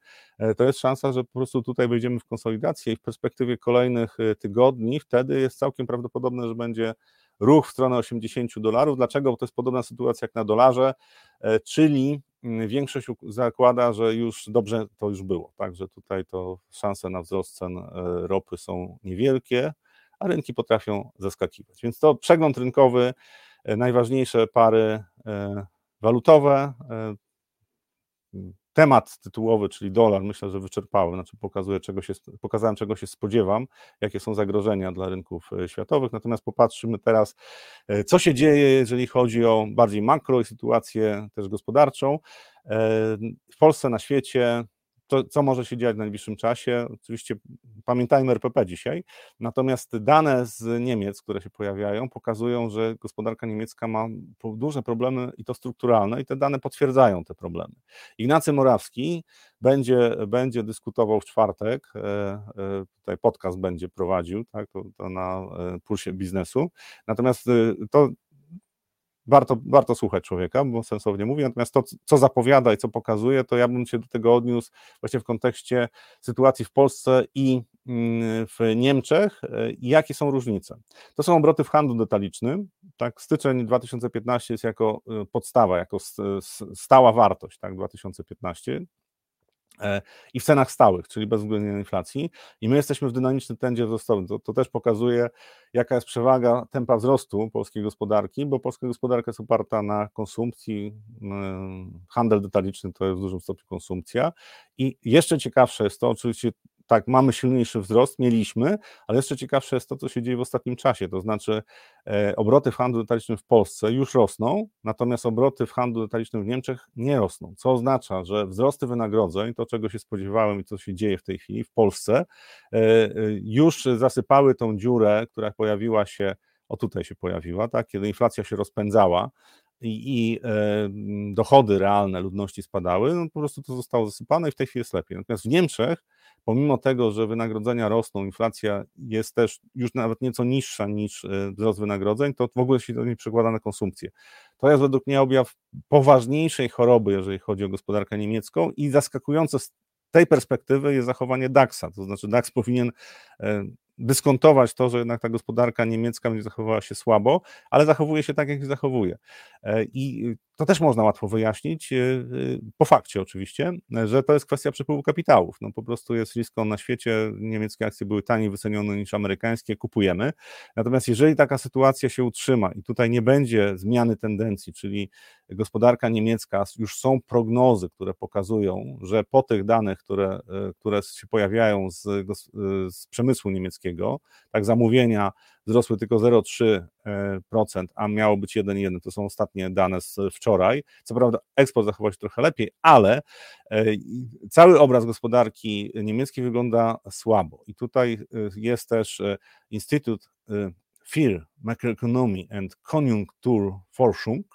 S1: to jest szansa, że po prostu tutaj wejdziemy w konsolidację i w perspektywie kolejnych tygodni wtedy jest całkiem prawdopodobne, że będzie ruch w stronę 80 dolarów. Dlaczego? Bo to jest podobna sytuacja jak na dolarze, czyli mm, większość zakłada, że już dobrze to już było. Także tutaj to szanse na wzrost cen e, ropy są niewielkie, a rynki potrafią zaskakiwać. Więc to przegląd rynkowy, e, najważniejsze pary walutowe, temat tytułowy, czyli dolar, myślę, że wyczerpałem, znaczy pokazuję, czego się, pokazałem, czego się spodziewam, jakie są zagrożenia dla rynków e, światowych. Natomiast popatrzymy teraz, e, co się dzieje, jeżeli chodzi o bardziej makro i sytuację też gospodarczą. E, w Polsce, na świecie to, co może się dziać w najbliższym czasie. Oczywiście pamiętajmy RPP dzisiaj, natomiast dane z Niemiec, które się pojawiają, pokazują, że gospodarka niemiecka ma duże problemy i to strukturalne, i te dane potwierdzają te problemy. Ignacy Morawski będzie, będzie dyskutował w czwartek, e, e, tutaj podcast będzie prowadził, tak, to, to na e, pulsie biznesu. Natomiast to warto, warto słuchać człowieka, bo sensownie mówi, natomiast to, co zapowiada i co pokazuje, to ja bym się do tego odniósł właśnie w kontekście sytuacji w Polsce i mm, w Niemczech i jakie są różnice. To są obroty w handlu detalicznym, tak, styczeń 2015 jest jako podstawa, jako stała wartość, tak, 2015, E, i w cenach stałych, czyli bez uwzględnienia inflacji. I my jesteśmy w dynamicznym trendzie wzrostowym. To, to, też pokazuje, jaka jest przewaga tempa wzrostu polskiej gospodarki, bo polska gospodarka jest oparta na konsumpcji, handel detaliczny to jest w dużym stopniu konsumpcja. I jeszcze ciekawsze jest to, oczywiście tak, mamy silniejszy wzrost, mieliśmy, ale jeszcze ciekawsze jest to, co się dzieje w ostatnim czasie, to znaczy e, obroty w handlu detalicznym w Polsce już rosną, natomiast obroty w handlu detalicznym w Niemczech nie rosną, co oznacza, że wzrosty wynagrodzeń, to czego się spodziewałem i co się dzieje w tej chwili w Polsce, e, e, już zasypały tą dziurę, która pojawiła się, o tutaj się pojawiła, tak, kiedy inflacja się rozpędzała, i, i e, dochody realne ludności spadały, no po prostu to zostało zasypane i w tej chwili jest lepiej. Natomiast w Niemczech pomimo tego, że wynagrodzenia rosną, inflacja jest też już nawet nieco niższa niż e, wzrost wynagrodzeń, to w ogóle się to nie przekłada na konsumpcję. To jest według mnie objaw poważniejszej choroby, jeżeli chodzi o gospodarkę niemiecką i zaskakujące z tej perspektywy jest zachowanie DAX-a, to znaczy DAX powinien e, dyskontować to, że jednak ta gospodarka niemiecka będzie zachowywała się słabo, ale zachowuje się tak, jak się zachowuje. E, I to też można łatwo wyjaśnić, e, e, po fakcie oczywiście, że to jest kwestia przepływu kapitałów. No po prostu jest risko na świecie, niemieckie akcje były taniej wycenione niż amerykańskie, kupujemy. Natomiast jeżeli taka sytuacja się utrzyma i tutaj nie będzie zmiany tendencji, czyli gospodarka niemiecka, już są prognozy, które pokazują, że po tych danych, które, które się pojawiają z, z przemysłu niemieckiego, tak zamówienia wzrosły tylko 0,3%, a miało być 1,1%. To są ostatnie dane z wczoraj. Co prawda eksport zachował się trochę lepiej, ale e, cały obraz gospodarki niemieckiej wygląda słabo. I tutaj e, jest też e, Instytut Fear, Macroeconomy and Conjuncture Forschung,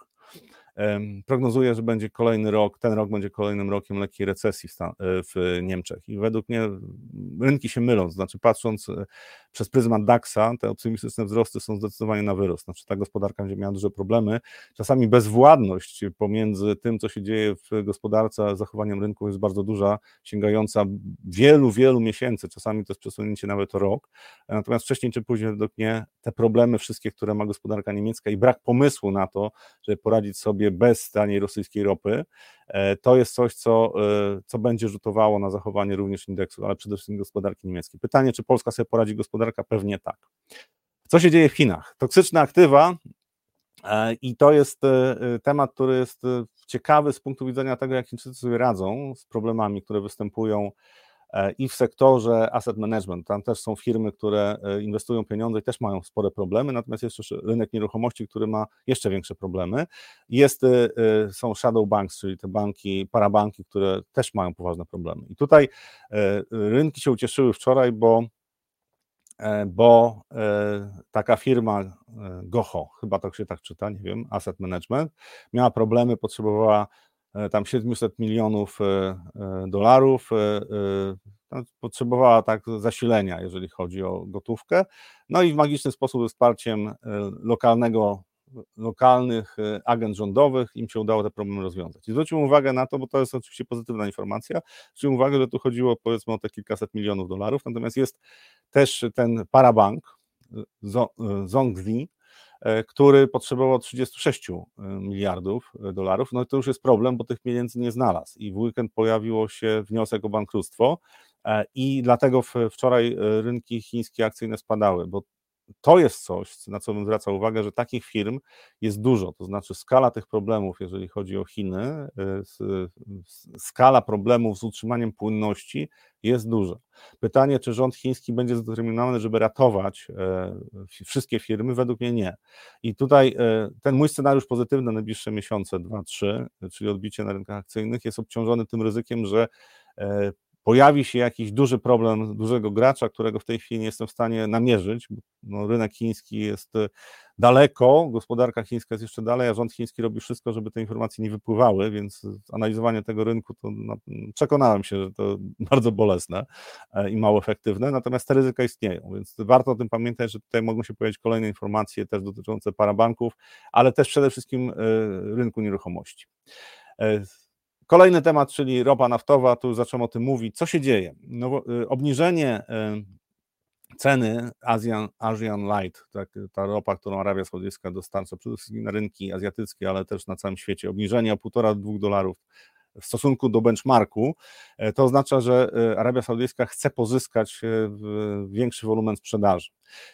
S1: prognozuje, że będzie kolejny rok, ten rok będzie kolejnym rokiem lekkiej recesji w, w Niemczech. I według mnie rynki się mylą, to znaczy patrząc przez pryzmat DAX-a te optymistyczne wzrosty są zdecydowanie na wyrost. Znaczy ta gospodarka będzie miała duże problemy. Czasami bezwładność pomiędzy tym, co się dzieje w gospodarce, a zachowaniem rynku jest bardzo duża, sięgająca wielu, wielu miesięcy. Czasami to jest przesunięcie nawet o rok. Natomiast wcześniej czy później według mnie te problemy wszystkie, które ma gospodarka niemiecka i brak pomysłu na to, żeby poradzić sobie bez taniej rosyjskiej ropy, e, to jest coś, co, e, co będzie rzutowało na zachowanie również indeksu, ale przede wszystkim gospodarki niemieckiej. Pytanie, czy Polska sobie poradzi gospodarka? Pewnie tak. Co się dzieje w Chinach? Toksyczne aktywa e, i to jest temat, który jest ciekawy z punktu widzenia tego, jak Chińczycy sobie radzą z problemami, które występują i w sektorze asset management. Tam też są firmy, które inwestują pieniądze i też mają spore problemy, natomiast jest też rynek nieruchomości, który ma jeszcze większe problemy. Jest, są shadow banks, czyli te banki, parabanki, które też mają poważne problemy. I tutaj rynki się ucieszyły wczoraj, bo E, bo e, taka firma e, Goho, chyba to się tak czyta, nie wiem, Asset Management, miała problemy, potrzebowała tam 700 milionów dolarów, potrzebowała tak zasilenia, jeżeli chodzi o gotówkę, no i w magiczny sposób wsparciem lokalnego lokalnych agent rządowych im się udało te problemy rozwiązać. I zwróćmy uwagę na to, bo to jest oczywiście pozytywna informacja, zwróćmy uwagę, że tu chodziło powiedzmy o te kilkaset milionów dolarów, natomiast jest też ten parabank Zongzi, e, który potrzebował 36 e, miliardów e, dolarów, no to już jest problem, bo tych pieniędzy nie znalazł. I w weekend pojawiło się wniosek o bankructwo i dlatego wczoraj rynki chińskie akcyjne spadały, bo to jest coś, na co bym zwracał uwagę, że takich firm jest dużo, to znaczy skala tych problemów, jeżeli chodzi o Chiny, y, skala problemów z utrzymaniem płynności jest duża. Pytanie, czy rząd chiński będzie zdeterminowany, żeby ratować e, wszystkie firmy? Według mnie nie. I tutaj e, ten mój scenariusz pozytywny na najbliższe miesiące, dwa, trzy, czyli odbicie na rynkach akcyjnych, jest obciążony tym ryzykiem, że pojawi się jakiś duży problem dużego gracza, którego w tej chwili nie jestem w stanie namierzyć. No, rynek chiński jest e, daleko, gospodarka chińska jest jeszcze dalej, a rząd chiński robi wszystko, żeby te informacje nie wypływały, więc analizowanie tego rynku to no, przekonałem się, że to bardzo bolesne e, i mało efektywne, natomiast te ryzyka istnieją, więc warto o tym pamiętać, że tutaj mogą się pojawić kolejne informacje też dotyczące parabanków, ale też przede wszystkim e, rynku nieruchomości. Kolejny temat, czyli ropa naftowa, tu zacząłem o tym mówić. Co się dzieje? No, y, obniżenie y, ceny Asian, Asian Light, tak, ta ropa, którą Arabia Saudyjska dostarcza przede wszystkim na rynki azjatyckie, ale też na całym świecie, obniżenie o 1,5-2 dolarów w stosunku do benchmarku, e, to oznacza, że e, Arabia Saudyjska chce pozyskać e, większy wolumen sprzedaży.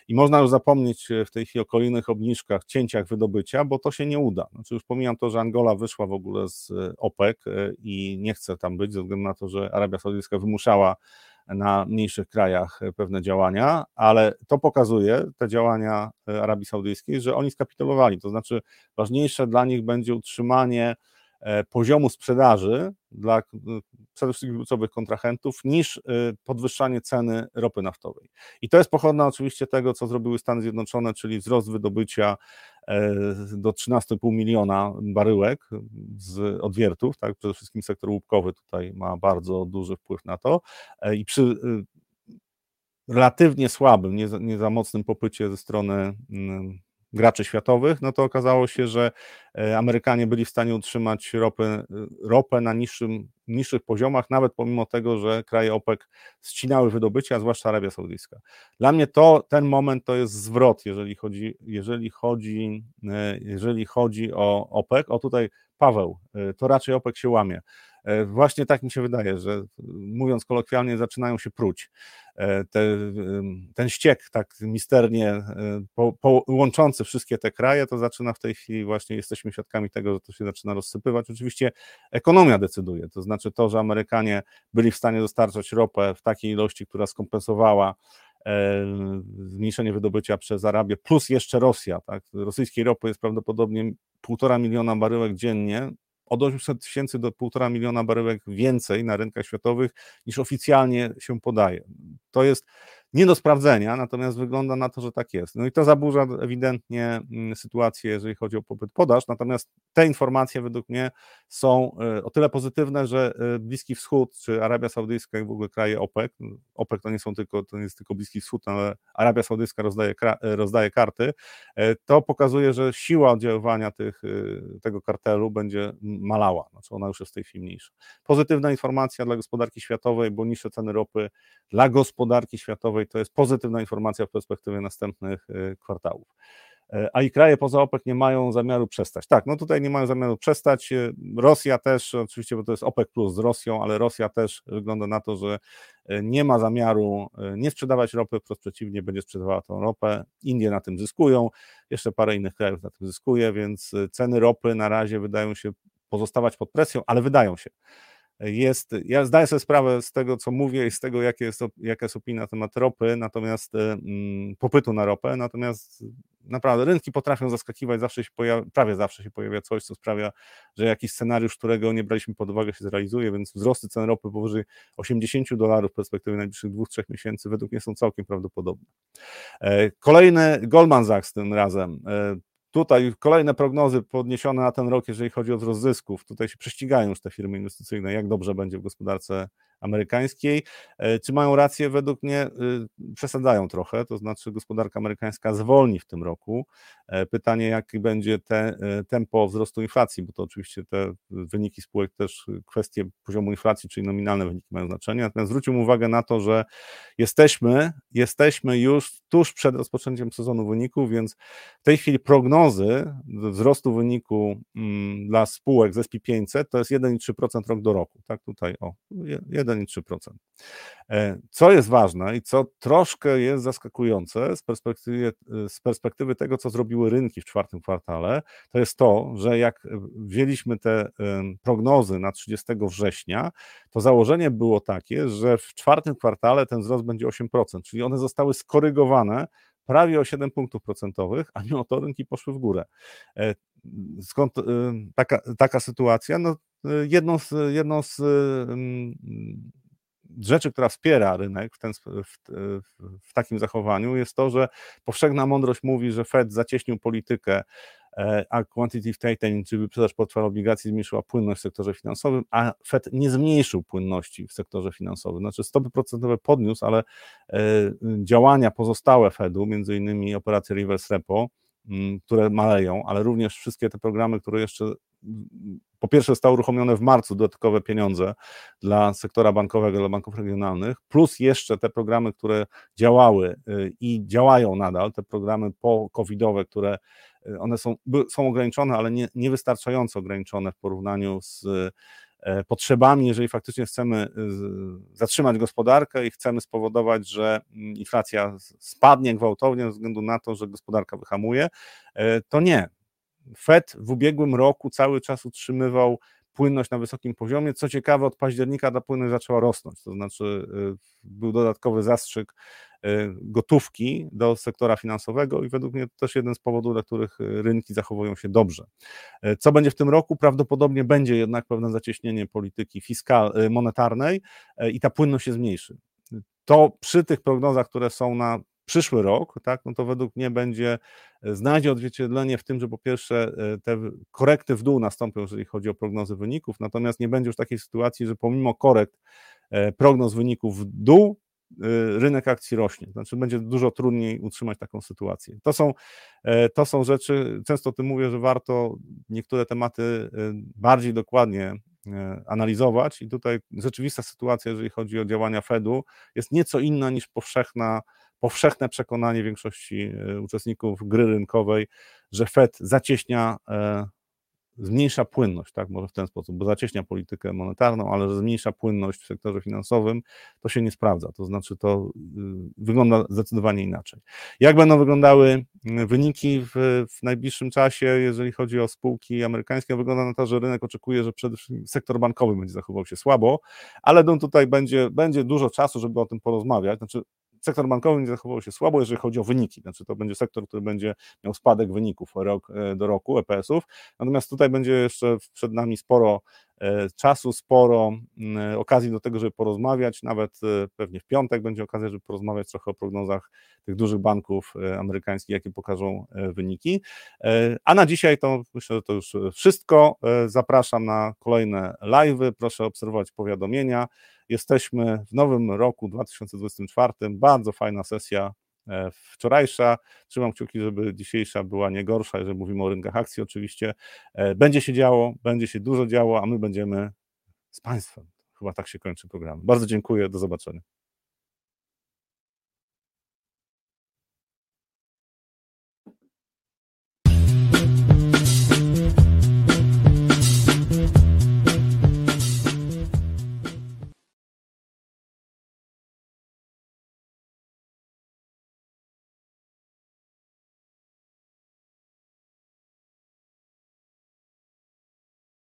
S1: I można już zapomnieć w tej chwili o kolejnych obniżkach, cięciach wydobycia, bo to się nie uda. Znaczy już pomijam to, że Angola wyszła w ogóle z OPEC i nie chce tam być, ze względu na to, że Arabia Saudyjska wymuszała na mniejszych krajach pewne działania, ale to pokazuje, te działania Arabii Saudyjskiej, że oni skapitulowali. To znaczy, ważniejsze dla nich będzie utrzymanie poziomu sprzedaży dla przede wszystkim kluczowych kontrahentów niż e, podwyższanie ceny ropy naftowej. I to jest pochodna oczywiście tego, co zrobiły Stany Zjednoczone, czyli wzrost wydobycia e, do 13,5 miliona baryłek z odwiertów, tak, przede wszystkim sektor łupkowy tutaj ma bardzo duży wpływ na to i przy relatywnie słabym, nie za, nie za mocnym popycie ze strony mm, graczy światowych, no to okazało się, że e, Amerykanie byli w stanie utrzymać ropę, e, ropę na niższym, niższych poziomach, nawet pomimo tego, że kraje OPEC ścinały wydobycie, a zwłaszcza Arabia Saudyjska. Dla mnie to ten moment to jest zwrot, jeżeli chodzi, jeżeli chodzi, e, jeżeli chodzi o OPEC. O tutaj Paweł, to raczej OPEC się łamie. Właśnie tak mi się wydaje, że mówiąc kolokwialnie, zaczynają się pruć. E, te, ten ściek tak misternie e, po, po, łączący wszystkie te kraje, to zaczyna w tej chwili właśnie, jesteśmy świadkami tego, że to się zaczyna rozsypywać. Oczywiście ekonomia decyduje, to znaczy to, że Amerykanie byli w stanie dostarczać ropę w takiej ilości, która skompensowała e, zmniejszenie wydobycia przez Arabię, plus jeszcze Rosja. Tak? Rosyjskiej ropy jest prawdopodobnie półtora miliona baryłek dziennie, od 800 tysięcy do 1,5 miliona baryłek więcej na rynkach światowych niż oficjalnie się podaje. To jest nie do sprawdzenia, natomiast wygląda na to, że tak jest. No i to zaburza ewidentnie mm, sytuację, jeżeli chodzi o popyt podaż, natomiast te informacje według mnie są e, o tyle pozytywne, że e, Bliski Wschód, czy Arabia Saudyjska i w ogóle kraje OPEC, OPEC to nie są tylko, to nie jest tylko Bliski Wschód, ale Arabia Saudyjska rozdaje, e, rozdaje karty, to pokazuje, że siła oddziaływania tych, tego kartelu będzie malała, znaczy ona już jest w tej chwili mniejsza. Pozytywna informacja dla gospodarki światowej, bo niższe ceny ropy dla gospodarki światowej to jest pozytywna informacja w perspektywie następnych y, kwartałów. E, a i kraje poza OPEC nie mają zamiaru przestać. Tak, no tutaj nie mają zamiaru przestać. Y, Rosja też, oczywiście, bo to jest OPEC plus z Rosją, ale Rosja też wygląda na to, że y, nie ma zamiaru nie sprzedawać ropy, wprost przeciwnie, będzie sprzedawała tą ropę. Indie na tym zyskują, jeszcze parę innych krajów na tym zyskuje, więc ceny ropy na razie wydają się pozostawać pod presją, ale wydają się jest, ja zdaję sobie sprawę z tego, co mówię i z tego, jakie jest, jaka jest opinia na temat ropy, natomiast mm, popytu na ropę, natomiast naprawdę rynki potrafią zaskakiwać, zawsze się pojawia, prawie zawsze się pojawia coś, co sprawia, że jakiś scenariusz, którego nie braliśmy pod uwagę się zrealizuje, więc wzrosty cen ropy powyżej 80 dolarów w perspektywie najbliższych dwóch, trzech miesięcy według mnie są całkiem prawdopodobne. E, kolejny Goldman Sachs tym razem e, Tutaj kolejne prognozy podniesione na ten rok, jeżeli chodzi o wzrost zysków. Tutaj się prześcigają już te firmy inwestycyjne, jak dobrze będzie w gospodarce amerykańskiej. E, czy mają rację? Według mnie y, przesadzają trochę, to znaczy gospodarka amerykańska zwolni w tym roku. E, pytanie, jakie będzie te, e, tempo wzrostu inflacji, bo to oczywiście te wyniki spółek też kwestie poziomu inflacji, czyli nominalne wyniki mają znaczenie. Natomiast zwróćmy uwagę na to, że jesteśmy, jesteśmy już tuż przed rozpoczęciem sezonu wyników, więc w tej chwili prognozy wzrostu wyniku mm, dla spółek z SP 500 to jest 1,3% rok do roku. Tak tutaj, o, 1,3%. E, co jest ważne i co troszkę jest zaskakujące z perspektywy, z perspektywy tego, co zrobiły rynki w czwartym kwartale, to jest to, że jak wzięliśmy te prognozy na 30 września, to założenie było takie, że w czwartym kwartale ten wzrost będzie 8%, czyli one zostały skorygowane prawie o 7 punktów procentowych, a mimo to rynki poszły w górę. E, skąd taka, taka sytuacja? No, jedną z, jedną z rzeczy, która wspiera rynek w, ten, w, w, takim zachowaniu, jest to, że powszechna mądrość mówi, że Fed zacieśnił politykę, e, a quantitative tightening, czyli wyprzedaż portfela obligacji, zmniejszyła płynność w sektorze finansowym, a Fed nie zmniejszył płynności w sektorze finansowym. Znaczy stopy procentowe podniósł, ale e, działania pozostałe Fedu, między innymi operacje reverse repo, które maleją, ale również wszystkie te programy, które jeszcze po pierwsze zostały uruchomione w marcu dodatkowe pieniądze dla sektora bankowego, dla banków regionalnych, plus jeszcze te programy, które działały y, i działają nadal, te programy po-covidowe, które y, one są, są ograniczone, ale nie, niewystarczająco ograniczone w porównaniu z e, potrzebami, jeżeli faktycznie chcemy y, zatrzymać gospodarkę i chcemy spowodować, że mm, inflacja spadnie gwałtownie ze względu na to, że gospodarka wyhamuje, e, to nie. Fed w ubiegłym roku cały czas utrzymywał płynność na wysokim poziomie. Co ciekawe, od października ta płynność zaczęła rosnąć, to znaczy y, był dodatkowy zastrzyk y, gotówki do sektora finansowego i według mnie to też jeden z powodów, dla których y, rynki zachowują się dobrze. Co będzie w tym roku? Prawdopodobnie będzie jednak pewne zacieśnienie polityki fiskal, monetarnej i ta płynność się zmniejszy. To przy tych prognozach, które są na przyszły rok, tak, no to według mnie będzie, e, znajdzie odzwierciedlenie w tym, że po pierwsze e, te korekty w dół nastąpią, jeżeli chodzi o prognozy wyników, natomiast nie będzie już takiej sytuacji, że pomimo korekt e, prognoz wyników w dół, rynek akcji rośnie. Znaczy będzie dużo trudniej utrzymać taką sytuację. To są, to są rzeczy, często o tym mówię, że warto niektóre tematy bardziej dokładnie analizować i tutaj rzeczywista sytuacja, jeżeli chodzi o działania Fedu, jest nieco inna niż powszechna powszechne przekonanie większości e, uczestników gry rynkowej, że Fed zacieśnia, e, zmniejsza płynność, tak, może w ten sposób, bo zacieśnia politykę monetarną, ale że zmniejsza płynność w sektorze finansowym, to się nie sprawdza. To znaczy, to y, wygląda zdecydowanie inaczej. Jak będą wyglądały y, wyniki w, w najbliższym czasie, jeżeli chodzi o spółki amerykańskie? Wygląda na to, że rynek oczekuje, że przede wszystkim sektor bankowy będzie zachował się słabo, ale tutaj będzie, będzie dużo czasu, żeby o tym porozmawiać. Znaczy, sektor bankowy nie zachował się słabo, jeżeli chodzi o wyniki. Znaczy to będzie sektor, który będzie miał spadek wyników rok e, do roku EPS-ów. Natomiast tutaj będzie jeszcze przed nami sporo e, czasu, sporo mm, okazji do tego, żeby porozmawiać. Nawet e, pewnie w piątek będzie okazja, żeby porozmawiać trochę o prognozach tych dużych banków amerykańskich, jakie pokażą wyniki. A na dzisiaj to myślę, że to już wszystko. Zapraszam na kolejne live'y. Proszę obserwować powiadomienia. Jesteśmy w nowym roku 2024. Bardzo fajna sesja e, wczorajsza. Trzymam kciuki, żeby dzisiejsza była nie gorsza, jeżeli mówimy o rynkach akcji oczywiście. E, będzie się działo, będzie się dużo działo, a my będziemy z Państwem. Chyba tak się kończy program. Bardzo dziękuję, do zobaczenia.